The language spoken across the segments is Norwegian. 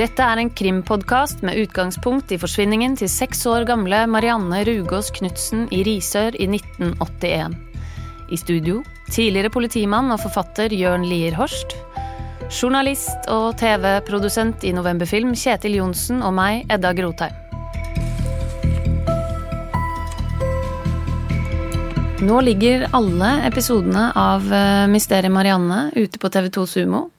Dette er en krimpodkast med utgangspunkt i forsvinningen til seks år gamle Marianne Rugås Knutsen i Risør i 1981. I studio tidligere politimann og forfatter Jørn Lier Horst. Journalist og TV-produsent i Novemberfilm Kjetil Johnsen og meg, Edda Grotheim. Nå ligger alle episodene av eh, Mysteriet Marianne ute på TV2 Sumo.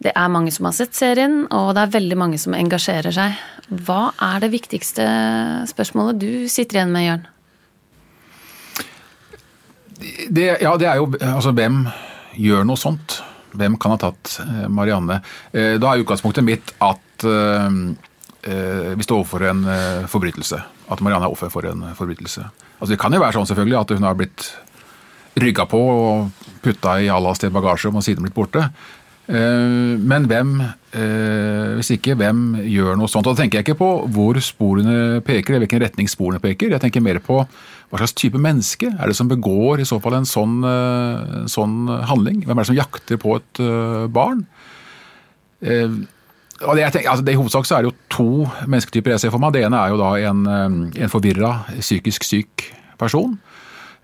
Det er mange som har sett serien, og det er veldig mange som engasjerer seg. Hva er det viktigste spørsmålet du sitter igjen med, Jørn? Det, ja, det er jo altså hvem gjør noe sånt? Hvem kan ha tatt eh, Marianne? Eh, da er utgangspunktet mitt at uh, vi står overfor en forbrytelse. At Marianne er offer for en forbrytelse. Altså, det kan jo være sånn selvfølgelig at hun har blitt rygga på og putta i Allas bagasje og siden blitt borte. Uh, men hvem, hvis ikke, hvem gjør noe sånt? Og Da tenker jeg ikke på hvor sporene peker, eller hvilken retning sporene peker. Jeg tenker mer på hva slags type menneske er det som begår i så fall en sånn, en sånn handling? Hvem er det som jakter på et barn? og det, tenker, altså det, I hovedsak så er det jo to mennesketyper jeg ser for meg. Det ene er jo da en, en forvirra, psykisk syk person.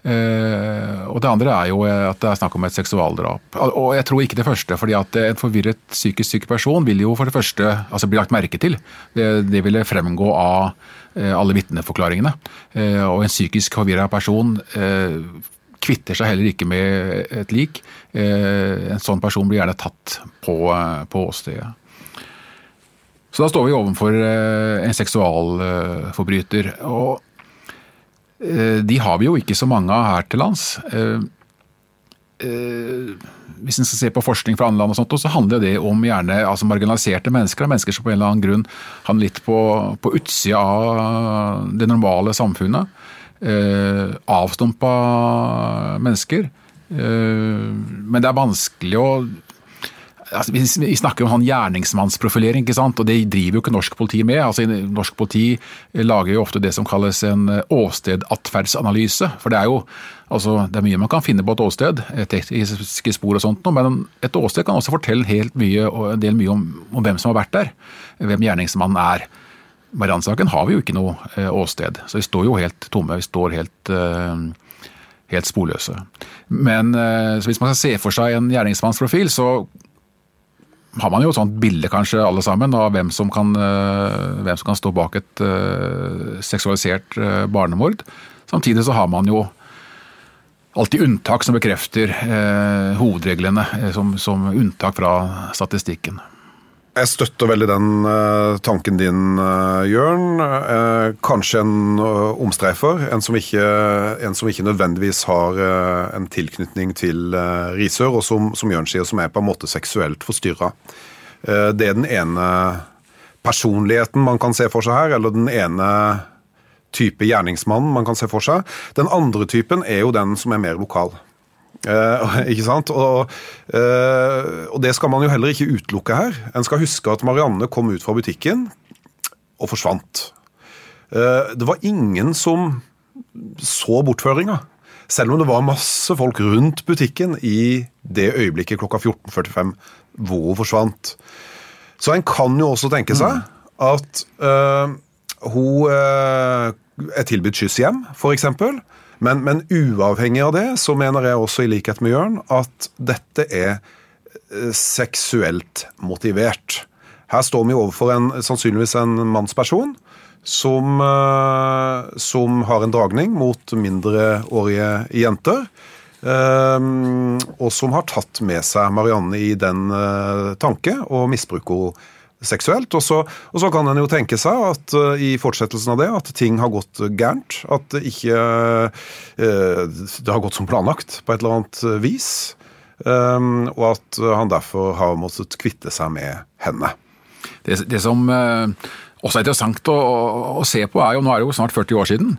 Eh, og det andre er jo at det er snakk om et seksualdrap. Og jeg tror ikke det første, fordi at en forvirret psykisk syk person vil jo for det første altså bli lagt merke til. Det, det ville fremgå av eh, alle vitneforklaringene. Eh, og en psykisk forvirra person eh, kvitter seg heller ikke med et lik. Eh, en sånn person blir gjerne tatt på, på åstedet. Så da står vi overfor eh, en seksualforbryter. Og eh, de har vi jo ikke så mange av her til lands. Eh, hvis en skal se på forskning fra andre land, og sånt, så handler det om gjerne altså marginaliserte mennesker. Mennesker som på en eller annen grunn havner litt på, på utsida av det normale samfunnet. Avstumpa mennesker. Men det er vanskelig å altså, vi, snakker om sånn gjerningsmannsprofilering, ikke sant? og det driver jo ikke norsk politi med. Altså, norsk politi lager jo ofte det som kalles en eh, åstedatferdsanalyse. For det er jo altså, det er mye man kan finne på et åsted, tekniske spor og sånt, men et åsted kan også fortelle helt mye, en del mye om, om hvem som har vært der. Hvem gjerningsmannen er. Marianne-saken har vi jo ikke noe eh, åsted, så vi står jo helt tomme. Vi står helt uh, helt sporløse. Men hvis man skal se for seg en gjerningsmannsprofil, så har man jo et sånt bilde kanskje alle sammen av hvem som kan, eh, hvem som kan stå bak et uh, seksualisert uh, barnemord. Samtidig så har man jo alltid unntak som bekrefter hovedreglene som, som, unntak fra statistikken. Jeg støtter veldig den uh, tanken din, uh, Jørn. Uh, kanskje en omstreifer. En som, ikke, en som, ikke, nødvendigvis har en tilknytning til Risør, og som, som, Jørn sier, som er på en måte seksuelt forstyrra. det er den ene personligheten man kan se for seg her, eller den ene type gjerningsmannen man kan se for seg. Den andre typen er jo den som er mer lokal. Uh, ikke sant? Og, eh, og, det skal man jo heller ikke utelukke her. En skal huske at Marianne kom ut fra butikken og forsvant. Eh, det var ingen som så bortføringa. Selv om det var masse folk rundt butikken i det øyeblikket klokka 14.45 hvor hun forsvant. Så en kan jo også tenke seg at hun er tilbudt skyss hjem, f.eks. Men, men, uavhengig av det, så mener jeg også, i likhet med Jørn, at dette er eh, seksuelt motivert. Her står vi overfor en, sannsynligvis en mannsperson som, eh, som har en dragning mot mindreårige jenter. Um, og som har tatt med seg Marianne i den tanke og misbruker henne seksuelt. Og så, og så kan en jo tenke seg at uh, i fortsettelsen av det at ting har gått gærent. At det ikke uh, det har gått som planlagt på et eller annet vis. Um, og at han derfor har måttet kvitte seg med henne. Det, det som uh, også er interessant å, å, se på, er jo nå er det jo snart 40 år siden.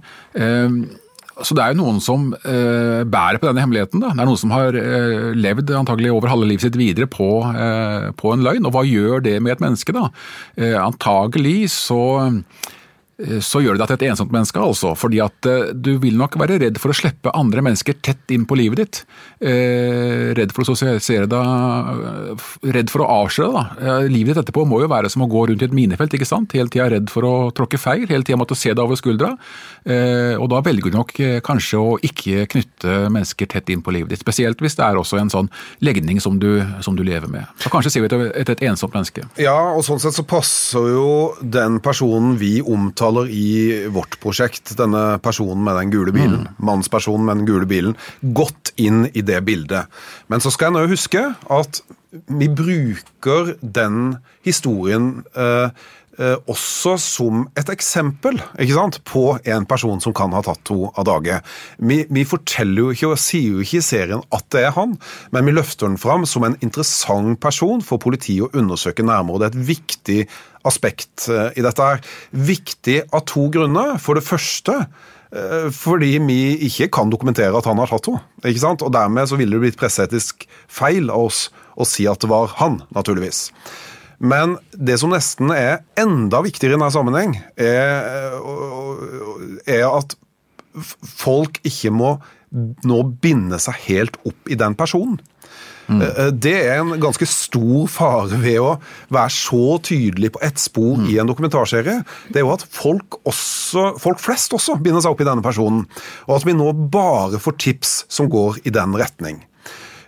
Så det er jo noen som eh, bærer på denne hemmeligheten. Da. Det er noen som har eh, levd antagelig over halve livet sitt videre på, eh, på, en løgn. Og hva gjør det med et menneske, da? antagelig så Eh, så gjør det deg til et ensomt menneske, altså. Fordi at eh, du vil nok være redd for å slippe andre mennesker tett inn på livet ditt. Eh, redd for å sosialisere deg, redd for å avsløre deg. Livet ditt etterpå må jo være som å gå rundt i et minefelt, ikke sant. Hele tida redd for å tråkke feil, hele tida måtte se deg over skuldra. Og da velger du nok kanskje å ikke knytte mennesker tett inn på livet ditt. Spesielt hvis det er også en sånn legning som du, som du lever med. Så kanskje ser vi etter et, et ensomt menneske. Ja, og sånn sett så passer jo den personen vi omtaler omtaler i vårt prosjekt, denne personen med den gule bilen, mm. mannspersonen med den gule bilen, godt inn i det bildet. Men så skal jeg nå huske at vi bruker den historien Eh, også som et eksempel sant, på en person som kan ha tatt to av dage. Vi, vi, forteller jo ikke og sier jo ikke i serien at det er han, men vi løfter den fram som en interessant person for politiet å undersøke nærmere. og Det er et viktig aspekt eh, i dette. her. Viktig av to grunner. For det første eh, fordi vi ikke kan dokumentere at han har tatt henne. Og Dermed så ville det blitt presseetisk feil av oss å si at det var han, naturligvis. Men det som nesten er enda viktigere i denne sammenheng, er, er at folk ikke må nå binde seg helt opp i den personen. Mm. Det er en ganske stor fare ved å være så tydelig på ett spor mm. i en dokumentarserie. Det er jo at folk, også, folk flest også binder seg opp i denne personen. Og at vi nå bare får tips som går i den retning.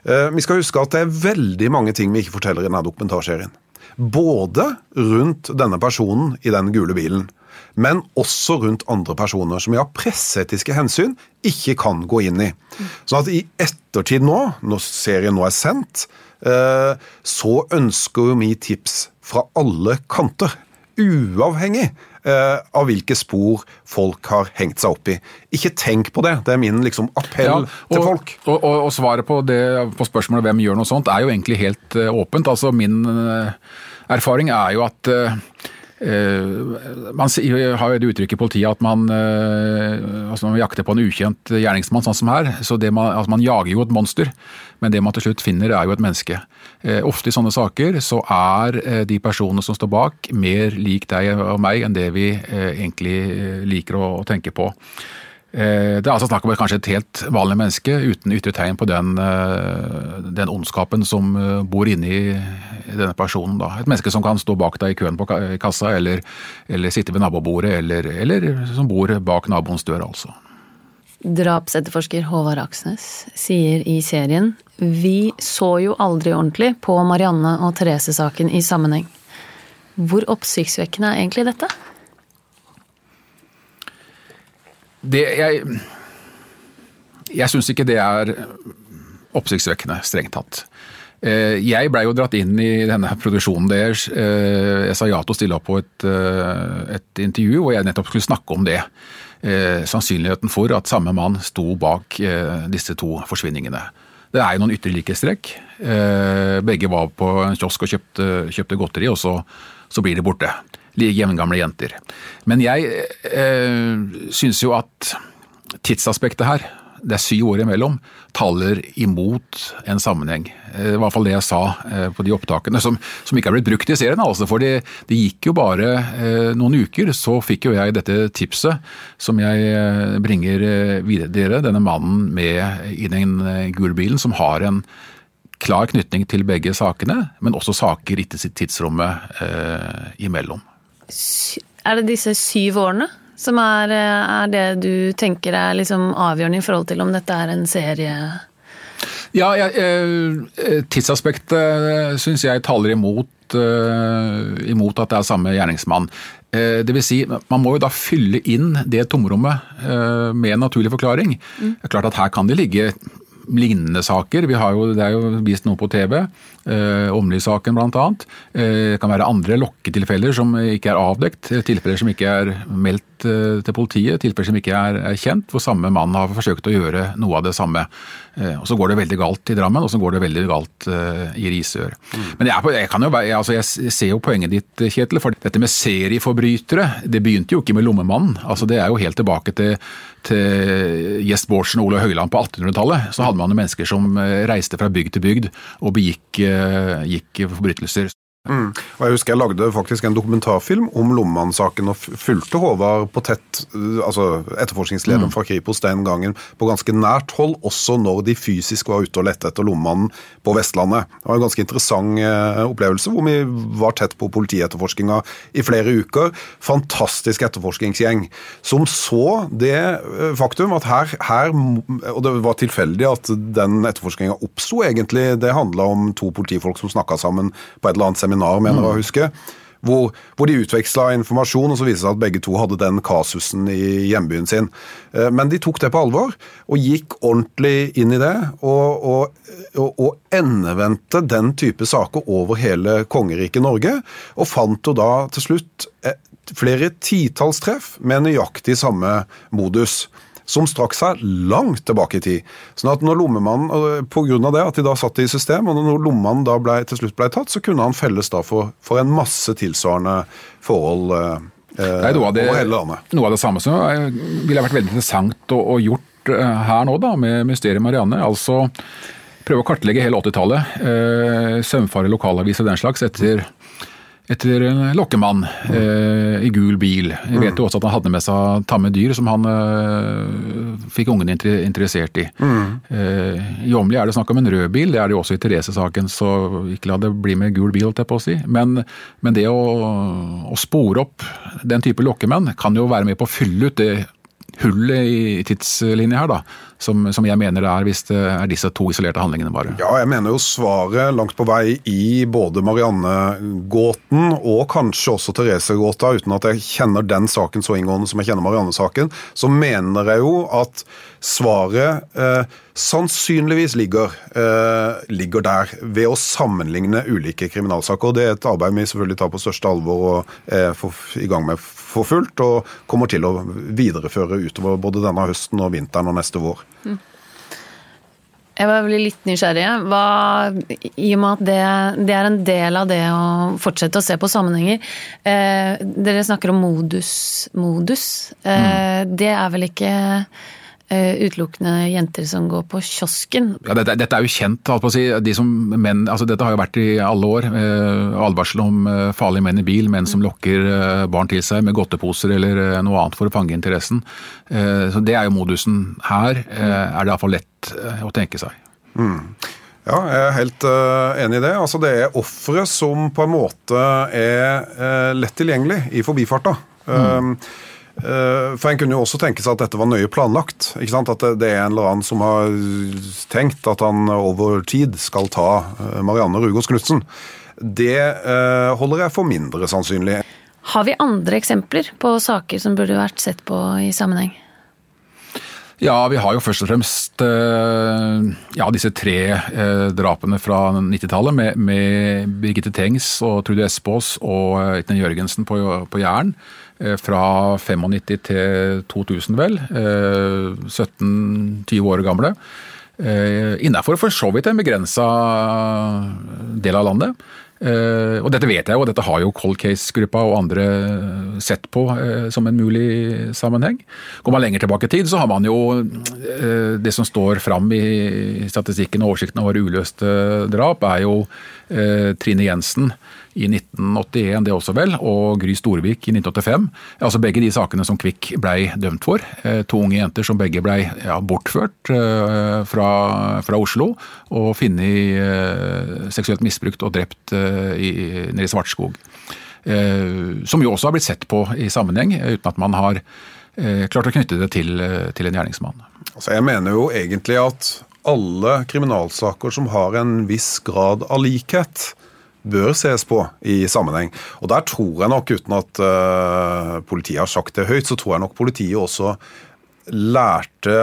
Eh, vi skal huske at det er veldig mange ting vi ikke forteller i denne dokumentarserien. Både rundt denne personen i den gule bilen, men også rundt andre personer som vi av presseetiske hensyn ikke kan gå inn i. Sånn at i ettertid nå, når serien nå er sendt, eh, så ønsker vi tips fra alle kanter. Uavhengig eh, av hvilke spor folk har hengt seg opp i. Ikke tenk på det. Det er min liksom, appell ja, og, til folk. Og, og, og svaret på, det, på, spørsmålet hvem gjør noe sånt, er jo egentlig helt uh, åpent. Altså Min uh, erfaring er jo at uh, man har jo det uttrykket i politiet at man, altså man jakter på en ukjent gjerningsmann, sånn som her. så man, altså man jager jo et monster, men det man til slutt finner, er jo et menneske. Eh, ofte i sånne saker så er eh, de personene som står bak, mer lik deg og meg enn det vi eh, egentlig liker å tenke på. Det er altså snakk om kanskje et helt vanlig menneske uten ytre tegn på den, den ondskapen som bor inni denne personen. Da. Et menneske som kan stå bak deg i køen på kassa, eller, eller sitte ved nabobordet, eller, eller som bor bak naboens dør, altså. Drapsetterforsker Håvard Aksnes sier i serien Vi så jo aldri ordentlig på Marianne og Therese-saken i sammenheng. Hvor oppsiktsvekkende er egentlig dette? Det Jeg, jeg syns ikke det er oppsiktsvekkende, strengt tatt. Eh, jeg blei jo dratt inn i denne produksjonen deres. Eh, jeg sa ja til å stille opp på et, eh, et intervju hvor jeg nettopp skulle snakke om det sannsynligheten for at samme mann sto bak disse to forsvinningene. Det er jo noen ytre likhetstrekk. Begge var på en kiosk og kjøpte, kjøpte godteri, og så, så, blir de borte. Jevngamle jenter. Men jeg eh, syns jo at tidsaspektet her det er syv år imellom, taler imot en sammenheng. Eh, I hvert fall det jeg sa eh, på de opptakene, som, som ikke er blitt brukt i serien. altså, For det, det gikk jo bare eh, noen uker, så fikk jo jeg dette tipset som jeg bringer videre. Denne mannen med i den gule bilen som har en klar knytning til begge sakene, men også saker i tidsrommet eh, imellom. Er det disse syv årene som er, er, det du tenker er liksom avgjørende i forhold til om dette er en serie? Ja, jeg, eh, tidsaspektet syns jeg taler imot, eh, imot at det er samme gjerningsmann. Eh, det vil si, Man må jo da fylle inn det tomrommet med en naturlig forklaring. Mm. Det er klart at Her kan det ligge lignende saker. Vi har jo, det er jo vist noe på TV. Eh, Åmli-saken bl.a. Eh, det kan være andre lokketilfeller som ikke er avdekt. Tilfeller som ikke er meldt eh, til politiet. Tilfeller som ikke er, er kjent, hvor samme mann har forsøkt å gjøre noe av det samme. Eh, og Så går det veldig galt i Drammen, og så går det veldig galt eh, i Risør. Mm. Men jeg, jeg, kan jo, jeg, altså jeg, ser jo poenget ditt, Kjetil. For dette med serieforbrytere, det begynte jo ikke med Lommemannen. Altså, det er jo helt tilbake til til Gjest Bårdsen og Ole Høiland på 1800-tallet, så hadde man jo mennesker som eh, reiste fra bygd til bygd og begikk gikk forbrytelser. Mm. Og Jeg husker jeg lagde faktisk en dokumentarfilm om Lommemann-saken og fulgte Håvard på tett, altså etterforskningslederen mm. fra Kripos den gangen, på ganske nært hold, også når de fysisk var ute og lette etter Lommemannen på Vestlandet. Det var en ganske interessant eh, opplevelse, hvor vi var tett på politietterforskninga i flere uker. Fantastisk etterforskningsgjeng som så det eh, faktum at her, her Og det var tilfeldig at den etterforskninga oppsto, egentlig. Det handla om to politifolk som snakka sammen på et eller annet seminar, mener jeg å huske. Hvor, hvor, de utveksla informasjon, og så viste det seg at begge to hadde den kasusen i hjembyen sin. Eh, men de tok det på alvor, og gikk ordentlig inn i det. Og, og, og, og endevendte den type saker over hele kongeriket Norge. Og fant jo da til slutt eh, flere titalls treff med nøyaktig samme modus som strakk seg langt tilbake i tid. Sånn at når lommemannen, Pga. det at de da satt i system, og når lommemannen da ble, til slutt ble tatt, så kunne han felles da for, for en masse tilsvarende forhold eh, Nei, noe, av det, over hele landet. Noe av det samme som ville vært veldig interessant å, å gjort eh, her nå, da, med Mysteriet Marianne. altså prøve å kartlegge hele 80-tallet. Eh, søvnfare lokalaviser og den slags etter etter en lokkemann eh, i gul bil. Jeg vet jo også at han hadde med seg tamme dyr som han eh, fikk ungene interessert i. Mm. Eh, I Åmli er det snakk om en rød bil, det er det jo også i Therese-saken, så ikke la det bli med gul bil, jeg på å si. Men, men det å, å, spore opp den type lokkemenn kan jo være med på å fylle ut det hullet i tidslinja her, da, som, som, jeg mener det er hvis det er disse to isolerte handlingene bare. Ja, jeg mener jo svaret langt på vei i både Marianne-gåten og kanskje også Therese-gåta, uten at jeg kjenner den saken så inngående som jeg kjenner Marianne-saken, så mener jeg jo at svaret eh, sannsynligvis ligger, eh, ligger, der, ved å sammenligne ulike kriminalsaker. Det er et arbeid vi selvfølgelig tar på største alvor og er i gang med for fullt, og kommer til å videreføre utover både denne høsten og vinteren og neste vår. Mm. Jeg var veldig litt nysgjerrig. Hva, I og med at det, det, er en del av det å fortsette å se på sammenhenger. Eh, dere snakker om modus. modus. Eh, mm. Det er vel ikke utelukkende jenter som går på kiosken. Ja, dette, dette, er jo kjent. Si. De som, menn, altså dette har jo vært i alle år. Eh, advarsel om eh, farlige menn i bil, menn som lokker eh, barn til seg med godteposer eller eh, noe annet for å fange interessen. Eh, så Det er jo modusen. Her er det iallfall lett å tenke seg. Mm. Ja, jeg er helt uh, enig i det. Altså, det er ofre som på en måte er uh, lett tilgjengelig i forbifarta. Mm. Eh, for En kunne jo også tenke seg at dette var nøye planlagt. ikke sant? At det er en eller annen som har tenkt at han over tid skal ta eh, Marianne Rugås Knutsen. Det eh, holder jeg for mindre sannsynlig. Har vi andre eksempler på saker som burde vært sett på i sammenheng? Ja, vi har jo først og fremst ja, disse tre drapene fra 90-tallet med, med Birgitte Tengs og Trude Espås og Iten Jørgensen på, på Jæren. Eh, fra 95 til 2000, vel. 17-20 eh, år gamle. Eh, Innafor for så vidt en begrensa del av landet. Og dette vet jeg jo, dette har jo Cold Case-gruppa og andre sett på som en mulig sammenheng. Går man lenger tilbake i tid, så har man jo det som står fram i statistikken og oversikten over uløste drap, er jo Trine Jensen i 1981, det også vel, og Gry Storvik i 1985. Altså Begge de sakene som Kvikk blei dømt for. Eh, to unge jenter som begge blei ja, bortført eh, fra, fra, Oslo og funnet eh, seksuelt misbrukt og drept nede i Svartskog. Som jo også har blitt sett på i sammenheng, uten at man har klart å knytte det til, til en gjerningsmann. Altså jeg mener jo egentlig at alle kriminalsaker som har en viss grad av likhet, bør ses på i sammenheng. Og der tror jeg nok, uten at uh, politiet har sagt det høyt, så tror jeg nok politiet også lærte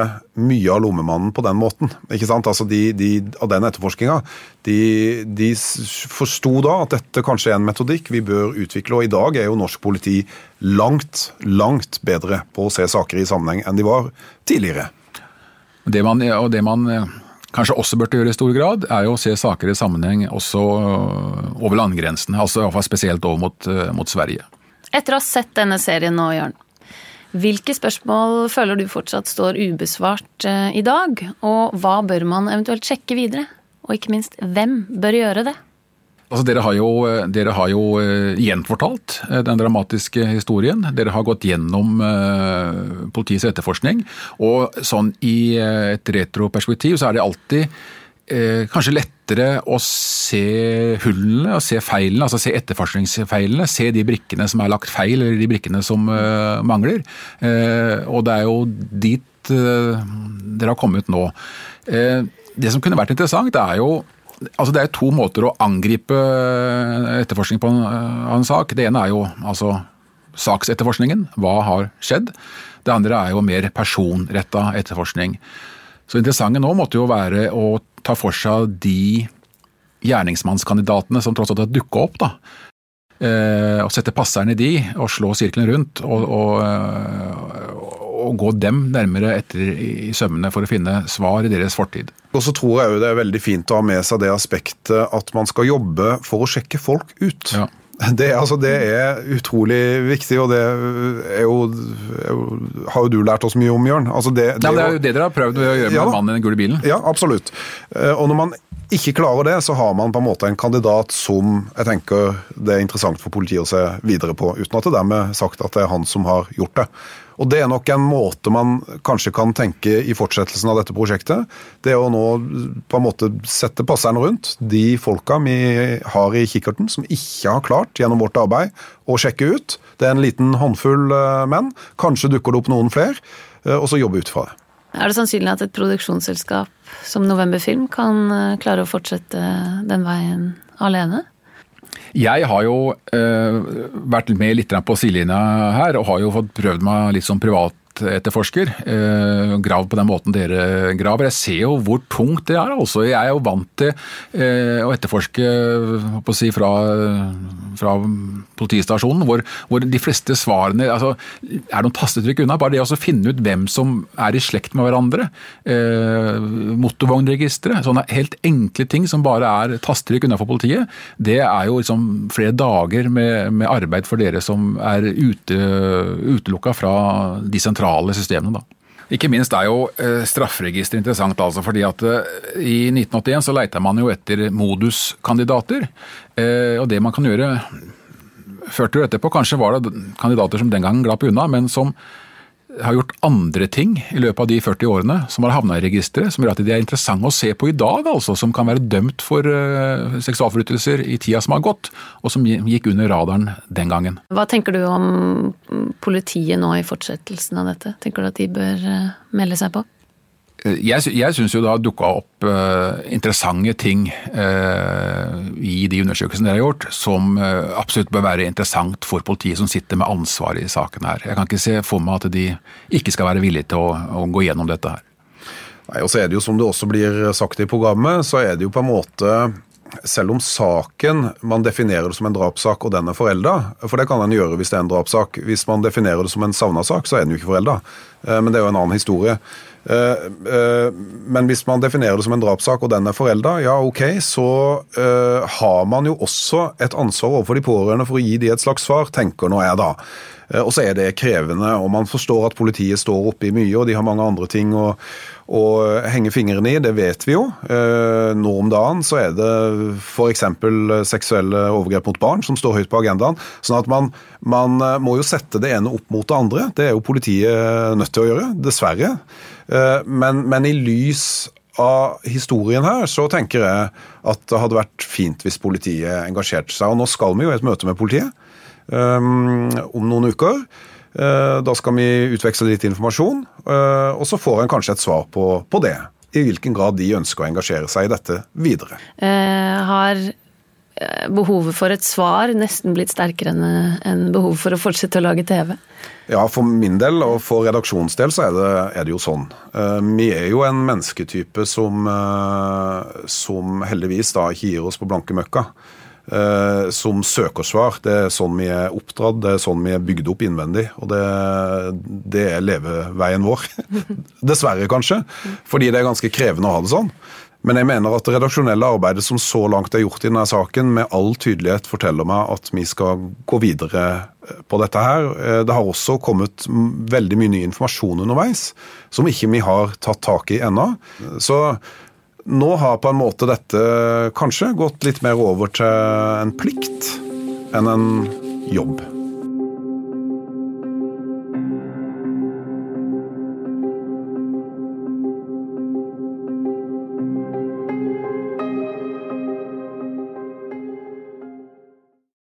mye av lommemannen på den måten. ikke sant? Altså de, de, Av den etterforskninga. De, de forsto da at dette kanskje er en metodikk vi bør utvikle, og i dag er jo norsk politi langt, langt bedre på å se saker i sammenheng enn de var tidligere. Det man, og det man kanskje også burde gjøre i stor grad, er jo å se saker i sammenheng også øh, over landegrensene. Altså iallfall spesielt over mot, øh, mot, Sverige. Etter å ha sett denne serien nå, Jørn. Hvilke spørsmål føler du fortsatt står ubesvart øh, i dag? Og hva bør man eventuelt sjekke videre? Og ikke minst, hvem bør gjøre det? Altså, dere har jo, dere har jo uh, gjenfortalt uh, den dramatiske historien. Dere har gått gjennom politiets etterforskning. Og sånn i et retroperspektiv så er det alltid kanskje lettere å se hullene og se feilene, altså se etterforskningsfeilene. Se de brikkene som er lagt feil, eller de brikkene som mangler. og det er jo dit dere har kommet nå. det som kunne vært interessant, er jo Altså Det er to måter å angripe etterforskning på en, en sak. Det ene er jo altså saksetterforskningen. Hva har skjedd? Det andre er jo mer personretta etterforskning. Så interessante nå måtte jo være å ta for seg de gjerningsmannskandidatene som tross alt har dukka opp. da. Eh, og sette passeren i de, og slå sirkelen rundt. Og, og, å gå dem nærmere etter i sømmene for å finne svar i deres fortid. Og så tror jeg jo det er veldig fint å ha med seg det aspektet at man skal jobbe for å sjekke folk ut. Ja. Det, altså, det, er utrolig viktig, og det er jo, er jo, har jo du lært oss mye om, Jørn. Altså det, det, ja, det, er jo det dere har prøvd å gjøre med ja, mannen i den gule bilen. Ja, absolutt. Eh, og når man ikke klarer det, så har man på en måte en kandidat som jeg tenker det er interessant for politiet å se videre på, uten at det dermed sagt at det er han som har gjort det. Og Det er nok en måte man kanskje kan tenke i fortsettelsen av dette prosjektet. Det å nå på en måte sette passeren rundt de folka vi har i kikkerten som ikke har klart gjennom vårt arbeid å sjekke ut. Det er en liten håndfull eh, menn. Kanskje dukker det opp noen flere. Eh, og så jobbe ut fra det. Er det sannsynlig at et produksjonsselskap som November Film kan eh, klare å fortsette den veien alene? Jeg har jo uh, vært med litt på sidelinja her, og har jo fått prøvd meg litt som privat etterforsker. Eh, grav på den måten dere graver. Jeg ser jo hvor tungt det er. altså. Jeg er jo vant til eh, å etterforske å si, fra, fra politistasjonen, hvor, hvor, de fleste svarene altså, er noen tastetrykk unna. Bare det å finne ut hvem som er i slekt med hverandre. Eh, motorvognregisteret. Sånne helt enkle ting som bare er tastetrykk unna for politiet. Det er jo liksom flere dager med, med arbeid for dere som er ute, utelukka fra de sentrale systemene. da. Ikke minst er jo eh, strafferegisteret interessant, altså, fordi at eh, i 1981 så leita man jo etter moduskandidater. Eh, og det man kan gjøre førte jo etterpå, kanskje var det kandidater som den gangen glapp unna, men som har gjort andre ting i løpet av de 40 årene som har havna i registeret, som gjør at de er interessante å se på i dag, altså, som kan være dømt for uh, seksualforbrytelser i tida som har gått, og som gikk under radaren den gangen. Hva tenker du om politiet nå i fortsettelsen av dette? Tenker du at de bør uh, melde seg på? Jeg, jeg syns jo det har dukka opp uh, interessante ting uh, i de undersøkelsene dere har gjort, som uh, absolutt bør være interessant for politiet som sitter med ansvaret i saken her. Jeg kan ikke se for meg at de ikke skal være villige til å, å gå gjennom dette her. Nei, og så er det jo Som det også blir sagt i programmet, så er det jo på en måte selv om saken man definerer det som en drapssak og den er forelda, for det kan en gjøre hvis det er en drapssak. Hvis man definerer det som en savna sak, så er den jo ikke forelda. Men det er jo en annen historie. Eh, eh, men hvis man definerer det som en drapssak, og den er forelda, ja ok, så uh, har man jo også et ansvar overfor de pårørende for å gi de et slags svar, tenker nå jeg da. Uh, og så er det krevende, og man forstår at politiet står oppe i mye, og de har mange andre ting å, å henge fingrene i, det vet vi jo. Uh, nå om dagen så er det f.eks. seksuelle overgrep mot barn som står høyt på agendaen. sånn at man, man må jo sette det ene opp mot det andre. Det er jo politiet nødt til å gjøre, dessverre. Eh, men, men, i lys av historien her, så tenker jeg at det hadde vært fint hvis politiet engasjerte seg. Og nå skal vi jo i et møte med politiet um, om noen uker. Uh, da skal vi utveksle litt informasjon, uh, og så får en kanskje et svar på, på, det. I hvilken grad de ønsker å engasjere seg i dette videre. Uh, har behovet for et svar nesten blitt sterkere enn behovet for å fortsette å lage TV? Ja, for min del og for redaksjonsdel så er det, er det jo sånn. Vi er jo en mennesketype som, som heldigvis da ikke gir oss på blanke møkka. Uh, som søkersvar. Det er sånn vi er oppdratt, det er sånn vi er bygd opp innvendig. Og det, det er leveveien vår. Dessverre, kanskje. Fordi det er ganske krevende å ha det sånn. Men jeg mener at det redaksjonelle arbeidet som så langt er gjort i denne saken, med all tydelighet forteller meg at vi skal gå videre eh, på dette her. Eh, det har også kommet veldig mye ny informasjon underveis som ikke vi har tatt tak i ennå. Så Nå har på en måte dette kanskje gått litt mer over til en plikt enn en jobb.